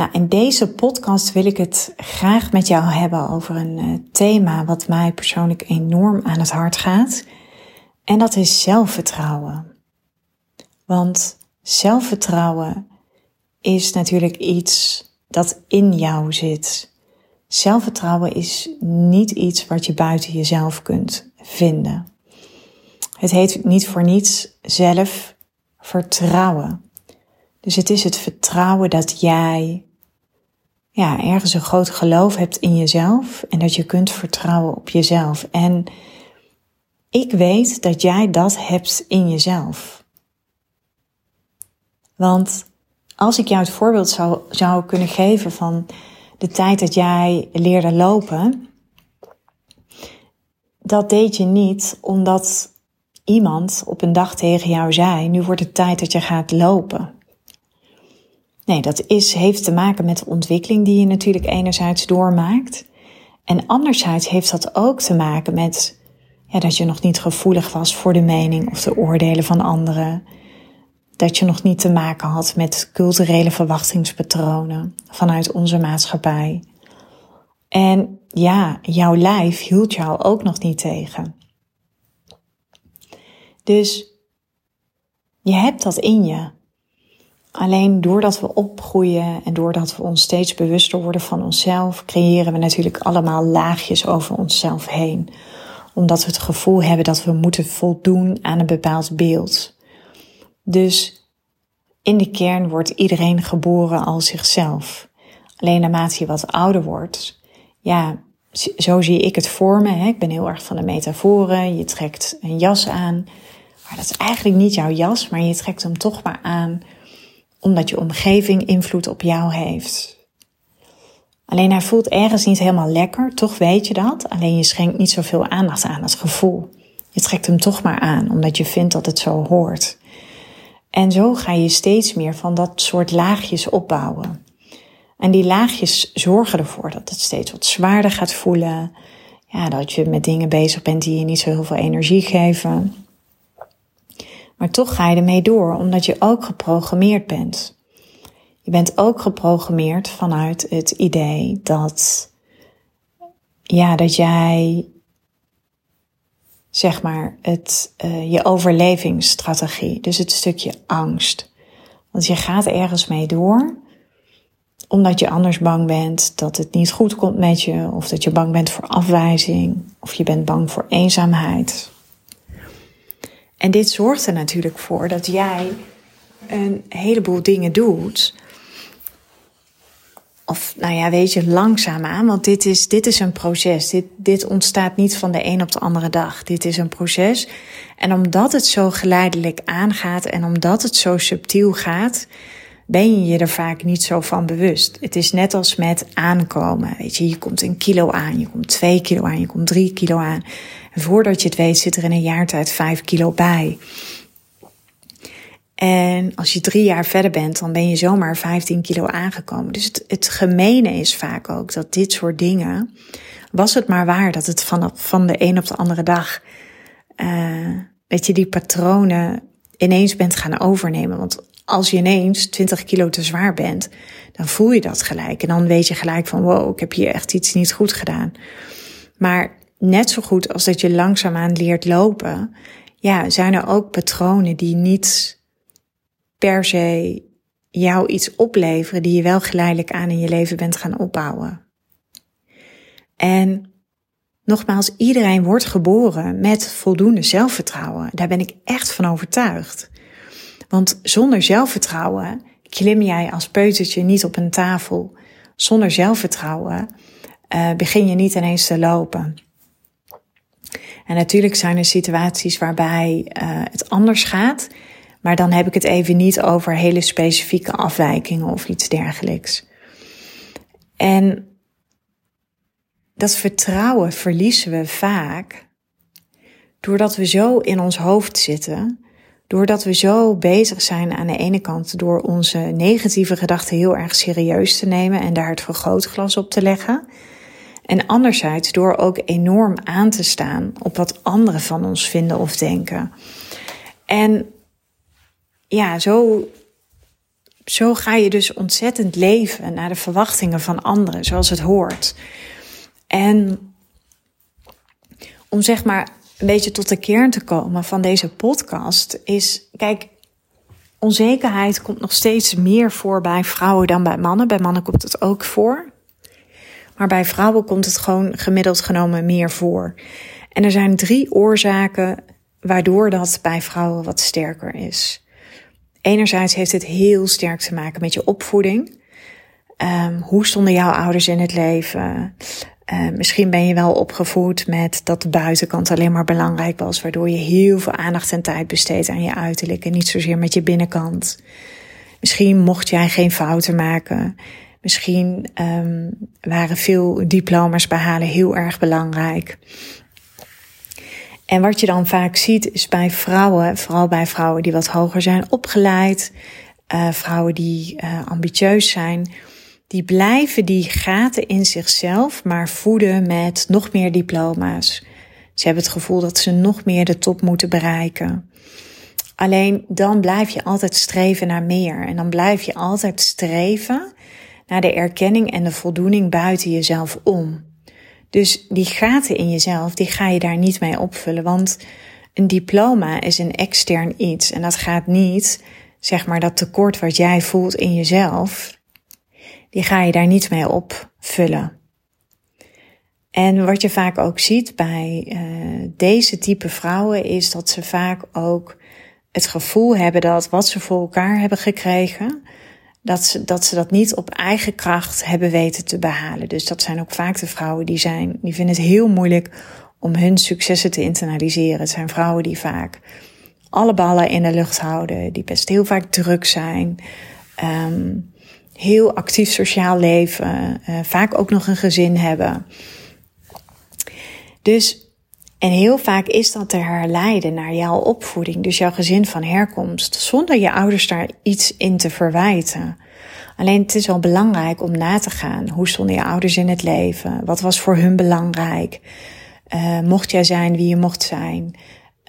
Nou, in deze podcast wil ik het graag met jou hebben over een uh, thema wat mij persoonlijk enorm aan het hart gaat. En dat is zelfvertrouwen. Want zelfvertrouwen is natuurlijk iets dat in jou zit. Zelfvertrouwen is niet iets wat je buiten jezelf kunt vinden. Het heet niet voor niets zelfvertrouwen. Dus het is het vertrouwen dat jij ja, ergens een groot geloof hebt in jezelf en dat je kunt vertrouwen op jezelf. En ik weet dat jij dat hebt in jezelf. Want als ik jou het voorbeeld zou, zou kunnen geven van de tijd dat jij leerde lopen, dat deed je niet omdat iemand op een dag tegen jou zei: Nu wordt het tijd dat je gaat lopen. Nee, dat is, heeft te maken met de ontwikkeling die je natuurlijk enerzijds doormaakt. En anderzijds heeft dat ook te maken met ja, dat je nog niet gevoelig was voor de mening of de oordelen van anderen. Dat je nog niet te maken had met culturele verwachtingspatronen vanuit onze maatschappij. En ja, jouw lijf hield jou ook nog niet tegen. Dus je hebt dat in je. Alleen doordat we opgroeien en doordat we ons steeds bewuster worden van onszelf, creëren we natuurlijk allemaal laagjes over onszelf heen. Omdat we het gevoel hebben dat we moeten voldoen aan een bepaald beeld. Dus in de kern wordt iedereen geboren als zichzelf. Alleen naarmate je wat ouder wordt, ja, zo zie ik het voor me. Hè. Ik ben heel erg van de metaforen. Je trekt een jas aan, maar dat is eigenlijk niet jouw jas, maar je trekt hem toch maar aan omdat je omgeving invloed op jou heeft. Alleen hij voelt ergens niet helemaal lekker, toch weet je dat. Alleen je schenkt niet zoveel aandacht aan het gevoel. Je trekt hem toch maar aan, omdat je vindt dat het zo hoort. En zo ga je steeds meer van dat soort laagjes opbouwen. En die laagjes zorgen ervoor dat het steeds wat zwaarder gaat voelen. Ja, dat je met dingen bezig bent die je niet zo heel veel energie geven. Maar toch ga je ermee door, omdat je ook geprogrammeerd bent. Je bent ook geprogrammeerd vanuit het idee dat, ja, dat jij, zeg maar, het, uh, je overlevingsstrategie, dus het stukje angst. Want je gaat ergens mee door, omdat je anders bang bent dat het niet goed komt met je, of dat je bang bent voor afwijzing, of je bent bang voor eenzaamheid. En dit zorgt er natuurlijk voor dat jij een heleboel dingen doet. Of nou ja, weet je, langzaamaan. Want dit is, dit is een proces. Dit, dit ontstaat niet van de een op de andere dag. Dit is een proces. En omdat het zo geleidelijk aangaat en omdat het zo subtiel gaat, ben je je er vaak niet zo van bewust. Het is net als met aankomen. Weet je, je komt een kilo aan, je komt twee kilo aan, je komt drie kilo aan. En voordat je het weet zit er in een jaar tijd vijf kilo bij. En als je drie jaar verder bent, dan ben je zomaar 15 kilo aangekomen. Dus het, het gemene is vaak ook dat dit soort dingen, was het maar waar dat het van, van de een op de andere dag, dat je die patronen ineens bent gaan overnemen. Want als je ineens 20 kilo te zwaar bent, dan voel je dat gelijk. En dan weet je gelijk van, wow, ik heb hier echt iets niet goed gedaan. Maar net zo goed als dat je langzaamaan leert lopen, ja, zijn er ook patronen die niet per se jou iets opleveren, die je wel geleidelijk aan in je leven bent gaan opbouwen. En nogmaals, iedereen wordt geboren met voldoende zelfvertrouwen. Daar ben ik echt van overtuigd. Want zonder zelfvertrouwen klim jij als peutertje niet op een tafel. Zonder zelfvertrouwen uh, begin je niet ineens te lopen. En natuurlijk zijn er situaties waarbij uh, het anders gaat. Maar dan heb ik het even niet over hele specifieke afwijkingen of iets dergelijks. En dat vertrouwen verliezen we vaak doordat we zo in ons hoofd zitten, doordat we zo bezig zijn aan de ene kant door onze negatieve gedachten heel erg serieus te nemen en daar het vergrootglas op te leggen. En anderzijds door ook enorm aan te staan op wat anderen van ons vinden of denken. En ja, zo, zo ga je dus ontzettend leven naar de verwachtingen van anderen, zoals het hoort. En om zeg maar een beetje tot de kern te komen van deze podcast is, kijk, onzekerheid komt nog steeds meer voor bij vrouwen dan bij mannen. Bij mannen komt het ook voor. Maar bij vrouwen komt het gewoon gemiddeld genomen meer voor. En er zijn drie oorzaken waardoor dat bij vrouwen wat sterker is. Enerzijds heeft het heel sterk te maken met je opvoeding. Um, hoe stonden jouw ouders in het leven? Uh, misschien ben je wel opgevoed met dat de buitenkant alleen maar belangrijk was, waardoor je heel veel aandacht en tijd besteedt aan je uiterlijk en niet zozeer met je binnenkant. Misschien mocht jij geen fouten maken. Misschien um, waren veel diploma's behalen heel erg belangrijk. En wat je dan vaak ziet is bij vrouwen, vooral bij vrouwen die wat hoger zijn opgeleid, uh, vrouwen die uh, ambitieus zijn, die blijven die gaten in zichzelf maar voeden met nog meer diploma's. Ze hebben het gevoel dat ze nog meer de top moeten bereiken. Alleen dan blijf je altijd streven naar meer. En dan blijf je altijd streven naar de erkenning en de voldoening buiten jezelf om. Dus die gaten in jezelf, die ga je daar niet mee opvullen. Want een diploma is een extern iets. En dat gaat niet, zeg maar, dat tekort wat jij voelt in jezelf, die ga je daar niet mee opvullen. En wat je vaak ook ziet bij uh, deze type vrouwen is dat ze vaak ook het gevoel hebben dat wat ze voor elkaar hebben gekregen, dat ze, dat ze dat niet op eigen kracht hebben weten te behalen. Dus dat zijn ook vaak de vrouwen die zijn, die vinden het heel moeilijk om hun successen te internaliseren. Het zijn vrouwen die vaak alle ballen in de lucht houden, die best heel vaak druk zijn, um, heel actief sociaal leven, uh, vaak ook nog een gezin hebben. Dus, en heel vaak is dat te herleiden naar jouw opvoeding, dus jouw gezin van herkomst, zonder je ouders daar iets in te verwijten. Alleen het is wel belangrijk om na te gaan. Hoe stonden je ouders in het leven? Wat was voor hun belangrijk? Uh, mocht jij zijn wie je mocht zijn?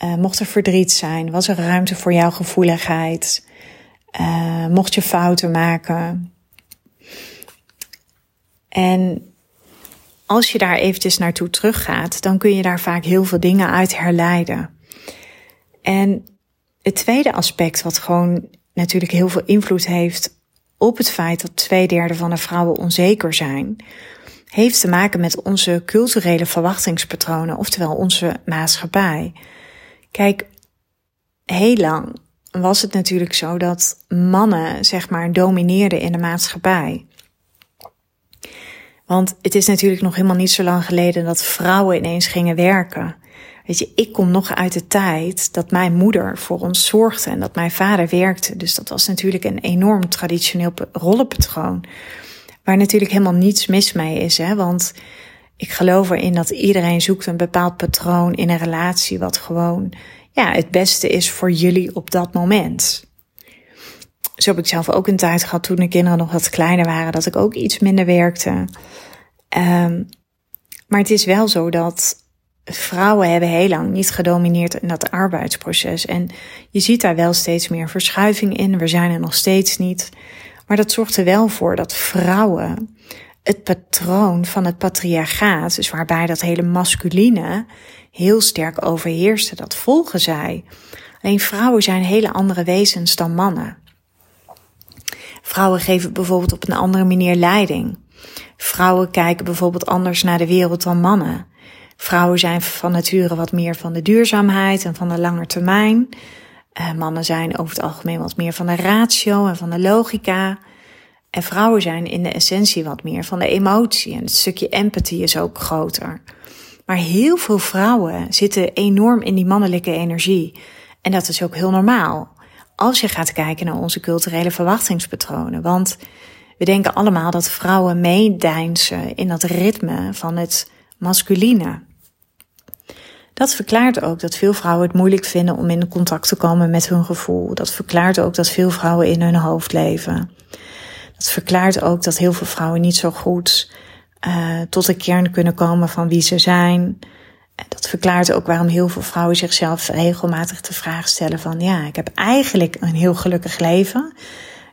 Uh, mocht er verdriet zijn? Was er ruimte voor jouw gevoeligheid? Mocht je fouten maken? En als je daar eventjes naartoe teruggaat, dan kun je daar vaak heel veel dingen uit herleiden. En het tweede aspect, wat gewoon natuurlijk heel veel invloed heeft op het feit dat twee derde van de vrouwen onzeker zijn, heeft te maken met onze culturele verwachtingspatronen, oftewel onze maatschappij. Kijk, heel lang was het natuurlijk zo dat mannen, zeg maar, domineerden in de maatschappij. Want het is natuurlijk nog helemaal niet zo lang geleden dat vrouwen ineens gingen werken. Weet je, ik kom nog uit de tijd dat mijn moeder voor ons zorgde en dat mijn vader werkte. Dus dat was natuurlijk een enorm traditioneel rollenpatroon. Waar natuurlijk helemaal niets mis mee is, hè? want ik geloof erin dat iedereen zoekt een bepaald patroon in een relatie wat gewoon ja, het beste is voor jullie op dat moment. Zo heb ik zelf ook een tijd gehad toen de kinderen nog wat kleiner waren, dat ik ook iets minder werkte. Um, maar het is wel zo dat vrouwen hebben heel lang niet gedomineerd in dat arbeidsproces. En je ziet daar wel steeds meer verschuiving in. We zijn er nog steeds niet. Maar dat zorgt er wel voor dat vrouwen het patroon van het patriarchaat, dus waarbij dat hele masculine heel sterk overheerste, dat volgen zij. Alleen vrouwen zijn hele andere wezens dan mannen. Vrouwen geven bijvoorbeeld op een andere manier leiding. Vrouwen kijken bijvoorbeeld anders naar de wereld dan mannen. Vrouwen zijn van nature wat meer van de duurzaamheid en van de lange termijn. Uh, mannen zijn over het algemeen wat meer van de ratio en van de logica. En vrouwen zijn in de essentie wat meer van de emotie. En het stukje empathie is ook groter. Maar heel veel vrouwen zitten enorm in die mannelijke energie. En dat is ook heel normaal. Als je gaat kijken naar onze culturele verwachtingspatronen. Want we denken allemaal dat vrouwen meedijnsen in dat ritme van het masculine. Dat verklaart ook dat veel vrouwen het moeilijk vinden om in contact te komen met hun gevoel. Dat verklaart ook dat veel vrouwen in hun hoofd leven. Dat verklaart ook dat heel veel vrouwen niet zo goed uh, tot de kern kunnen komen van wie ze zijn. Dat verklaart ook waarom heel veel vrouwen zichzelf regelmatig de vraag stellen van ja, ik heb eigenlijk een heel gelukkig leven.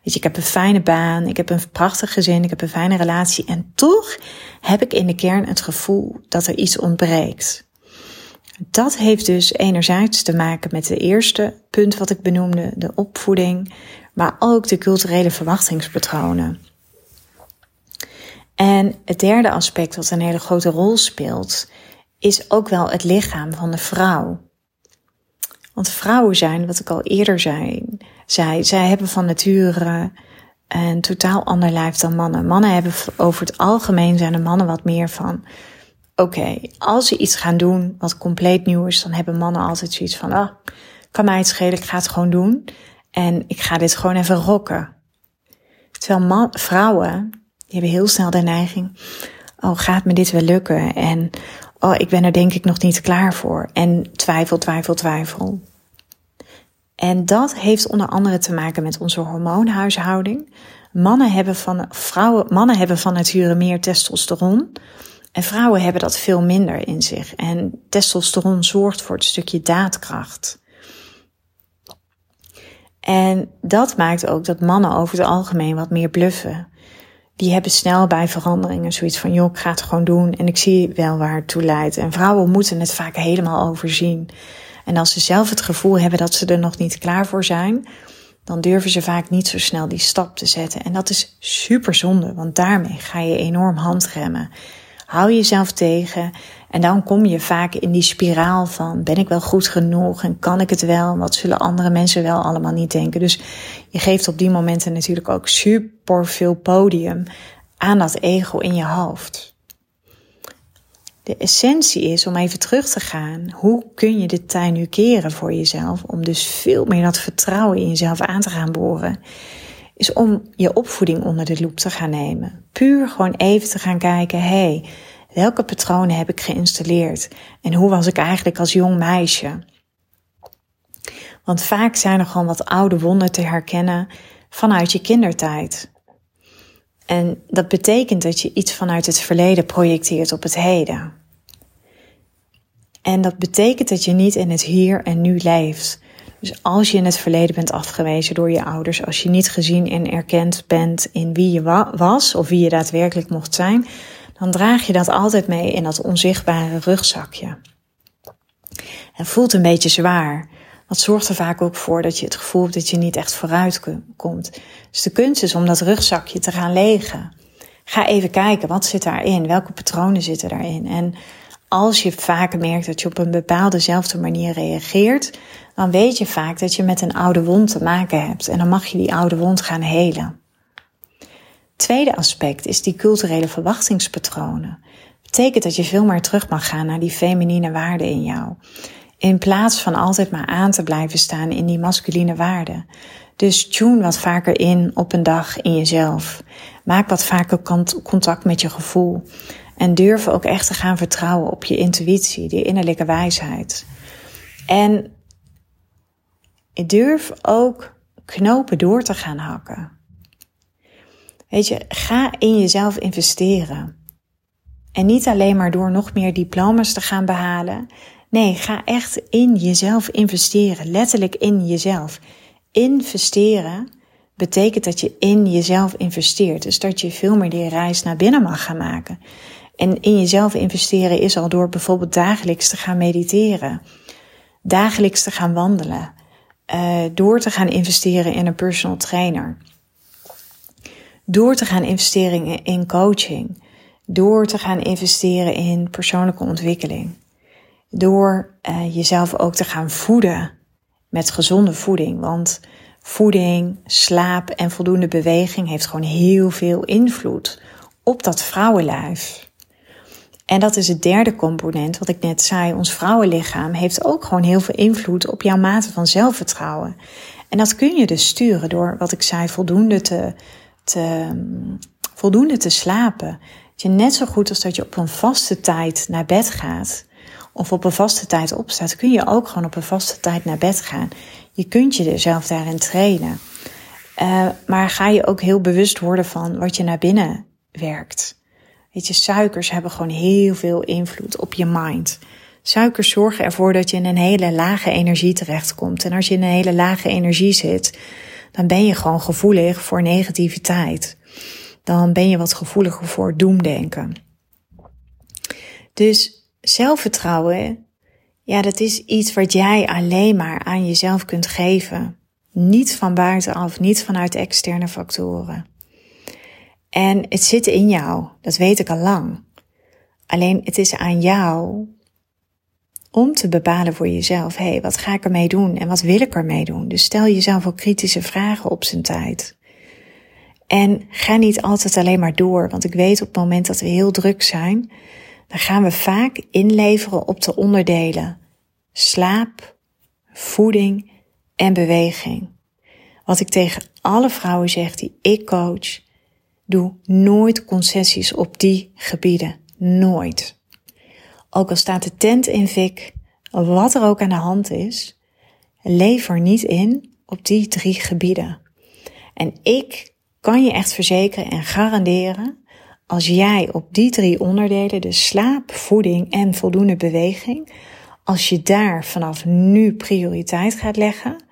Weet je, ik heb een fijne baan, ik heb een prachtig gezin, ik heb een fijne relatie en toch heb ik in de kern het gevoel dat er iets ontbreekt. Dat heeft dus enerzijds te maken met de eerste punt wat ik benoemde, de opvoeding, maar ook de culturele verwachtingspatronen. En het derde aspect wat een hele grote rol speelt, is ook wel het lichaam van de vrouw. Want vrouwen zijn, wat ik al eerder zei, zij, zij hebben van nature een totaal ander lijf dan mannen. Mannen hebben over het algemeen zijn mannen wat meer van oké, als ze iets gaan doen wat compleet nieuw is, dan hebben mannen altijd zoiets van, ah, kan mij het schelen, ik ga het gewoon doen. En ik ga dit gewoon even rocken. Terwijl vrouwen, die hebben heel snel de neiging, oh, gaat me dit wel lukken? En, oh, ik ben er denk ik nog niet klaar voor. En twijfel, twijfel, twijfel. En dat heeft onder andere te maken met onze hormoonhuishouding. Mannen hebben van, vrouwen, mannen hebben van nature meer testosteron. En vrouwen hebben dat veel minder in zich. En testosteron zorgt voor het stukje daadkracht. En dat maakt ook dat mannen over het algemeen wat meer bluffen. Die hebben snel bij veranderingen zoiets van, joh, ik ga het gewoon doen en ik zie wel waar het toe leidt. En vrouwen moeten het vaak helemaal overzien. En als ze zelf het gevoel hebben dat ze er nog niet klaar voor zijn, dan durven ze vaak niet zo snel die stap te zetten. En dat is super zonde, want daarmee ga je enorm handremmen. Hou jezelf tegen en dan kom je vaak in die spiraal van ben ik wel goed genoeg en kan ik het wel? Wat zullen andere mensen wel allemaal niet denken? Dus je geeft op die momenten natuurlijk ook super veel podium aan dat ego in je hoofd. De essentie is om even terug te gaan. Hoe kun je de tuin nu keren voor jezelf? Om dus veel meer dat vertrouwen in jezelf aan te gaan boren. Is om je opvoeding onder de loep te gaan nemen. Puur gewoon even te gaan kijken. hey, welke patronen heb ik geïnstalleerd? En hoe was ik eigenlijk als jong meisje? Want vaak zijn er gewoon wat oude wonden te herkennen vanuit je kindertijd. En dat betekent dat je iets vanuit het verleden projecteert op het heden. En dat betekent dat je niet in het hier en nu leeft. Dus als je in het verleden bent afgewezen door je ouders, als je niet gezien en erkend bent in wie je was of wie je daadwerkelijk mocht zijn, dan draag je dat altijd mee in dat onzichtbare rugzakje. Het voelt een beetje zwaar. Dat zorgt er vaak ook voor dat je het gevoel hebt dat je niet echt vooruit komt. Dus de kunst is om dat rugzakje te gaan legen. Ga even kijken, wat zit daarin? Welke patronen zitten daarin? En als je vaker merkt dat je op een bepaaldezelfde manier reageert, dan weet je vaak dat je met een oude wond te maken hebt. En dan mag je die oude wond gaan helen. Tweede aspect is die culturele verwachtingspatronen. Betekent dat je veel meer terug mag gaan naar die feminine waarden in jou. In plaats van altijd maar aan te blijven staan in die masculine waarden. Dus tune wat vaker in op een dag in jezelf. Maak wat vaker contact met je gevoel. En durf ook echt te gaan vertrouwen op je intuïtie, die innerlijke wijsheid. En durf ook knopen door te gaan hakken. Weet je, ga in jezelf investeren. En niet alleen maar door nog meer diploma's te gaan behalen. Nee, ga echt in jezelf investeren. Letterlijk in jezelf. Investeren betekent dat je in jezelf investeert. Dus dat je veel meer die reis naar binnen mag gaan maken. En in jezelf investeren is al door bijvoorbeeld dagelijks te gaan mediteren. Dagelijks te gaan wandelen. Uh, door te gaan investeren in een personal trainer. Door te gaan investeren in coaching. Door te gaan investeren in persoonlijke ontwikkeling. Door uh, jezelf ook te gaan voeden met gezonde voeding. Want voeding, slaap en voldoende beweging heeft gewoon heel veel invloed op dat vrouwenlijf. En dat is het derde component, wat ik net zei. Ons vrouwenlichaam heeft ook gewoon heel veel invloed op jouw mate van zelfvertrouwen. En dat kun je dus sturen door, wat ik zei, voldoende te, te, voldoende te slapen. Dat je net zo goed als dat je op een vaste tijd naar bed gaat of op een vaste tijd opstaat, kun je ook gewoon op een vaste tijd naar bed gaan. Je kunt je er zelf daarin trainen. Uh, maar ga je ook heel bewust worden van wat je naar binnen werkt. Weet je, suikers hebben gewoon heel veel invloed op je mind. Suikers zorgen ervoor dat je in een hele lage energie terechtkomt. En als je in een hele lage energie zit, dan ben je gewoon gevoelig voor negativiteit. Dan ben je wat gevoeliger voor doemdenken. Dus zelfvertrouwen, ja, dat is iets wat jij alleen maar aan jezelf kunt geven. Niet van buitenaf, niet vanuit externe factoren. En het zit in jou, dat weet ik al lang. Alleen het is aan jou om te bepalen voor jezelf, hé, hey, wat ga ik ermee doen en wat wil ik ermee doen? Dus stel jezelf ook kritische vragen op zijn tijd. En ga niet altijd alleen maar door, want ik weet op het moment dat we heel druk zijn, dan gaan we vaak inleveren op de onderdelen slaap, voeding en beweging. Wat ik tegen alle vrouwen zeg die ik coach, doe nooit concessies op die gebieden. Nooit. Ook al staat de tent in fik, wat er ook aan de hand is, lever niet in op die drie gebieden. En ik kan je echt verzekeren en garanderen, als jij op die drie onderdelen, dus slaap, voeding en voldoende beweging, als je daar vanaf nu prioriteit gaat leggen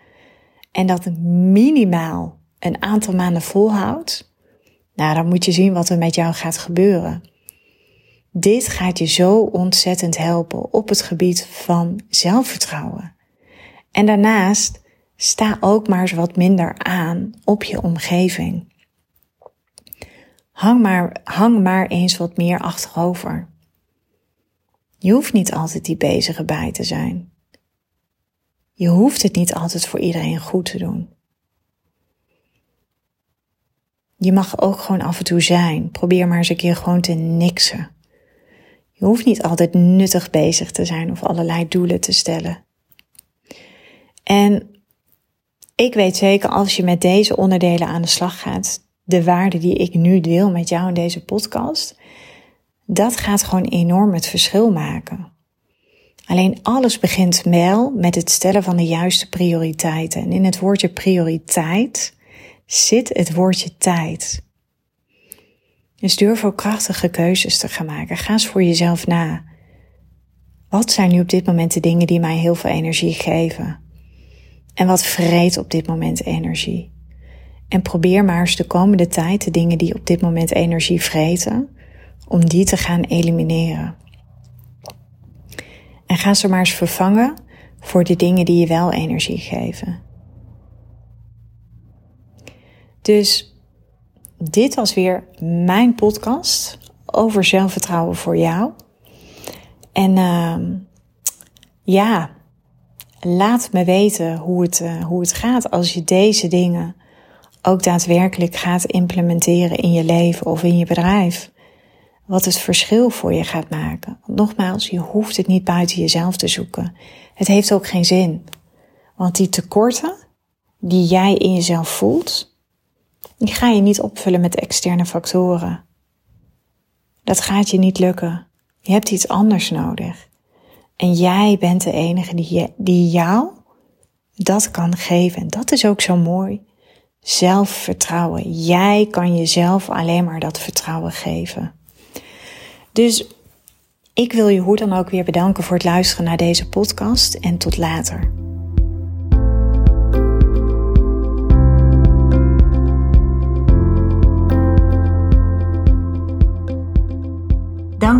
en dat minimaal een aantal maanden volhoudt, nou dan moet je zien wat er met jou gaat gebeuren. Dit gaat je zo ontzettend helpen op het gebied van zelfvertrouwen. En daarnaast sta ook maar eens wat minder aan op je omgeving. Hang maar, hang maar eens wat meer achterover. Je hoeft niet altijd die bezige bij te zijn. Je hoeft het niet altijd voor iedereen goed te doen. Je mag ook gewoon af en toe zijn. Probeer maar eens een keer gewoon te niksen. Je hoeft niet altijd nuttig bezig te zijn of allerlei doelen te stellen. En ik weet zeker als je met deze onderdelen aan de slag gaat, de waarde die ik nu deel met jou in deze podcast, dat gaat gewoon enorm het verschil maken. Alleen alles begint wel met het stellen van de juiste prioriteiten. En in het woordje prioriteit zit het woordje tijd. Dus durf ook krachtige keuzes te gaan maken. Ga eens voor jezelf na. Wat zijn nu op dit moment de dingen die mij heel veel energie geven? En wat vreet op dit moment energie? En probeer maar eens de komende tijd de dingen die op dit moment energie vreten, om die te gaan elimineren. En ga ze maar eens vervangen voor de dingen die je wel energie geven. Dus dit was weer mijn podcast over zelfvertrouwen voor jou. En uh, ja, laat me weten hoe het, uh, hoe het gaat als je deze dingen ook daadwerkelijk gaat implementeren in je leven of in je bedrijf. Wat het verschil voor je gaat maken. Nogmaals, je hoeft het niet buiten jezelf te zoeken. Het heeft ook geen zin. Want die tekorten die jij in jezelf voelt, die ga je niet opvullen met externe factoren. Dat gaat je niet lukken. Je hebt iets anders nodig. En jij bent de enige die, die jou dat kan geven. En dat is ook zo mooi. Zelfvertrouwen. Jij kan jezelf alleen maar dat vertrouwen geven. Dus ik wil je hoe dan ook weer bedanken voor het luisteren naar deze podcast en tot later.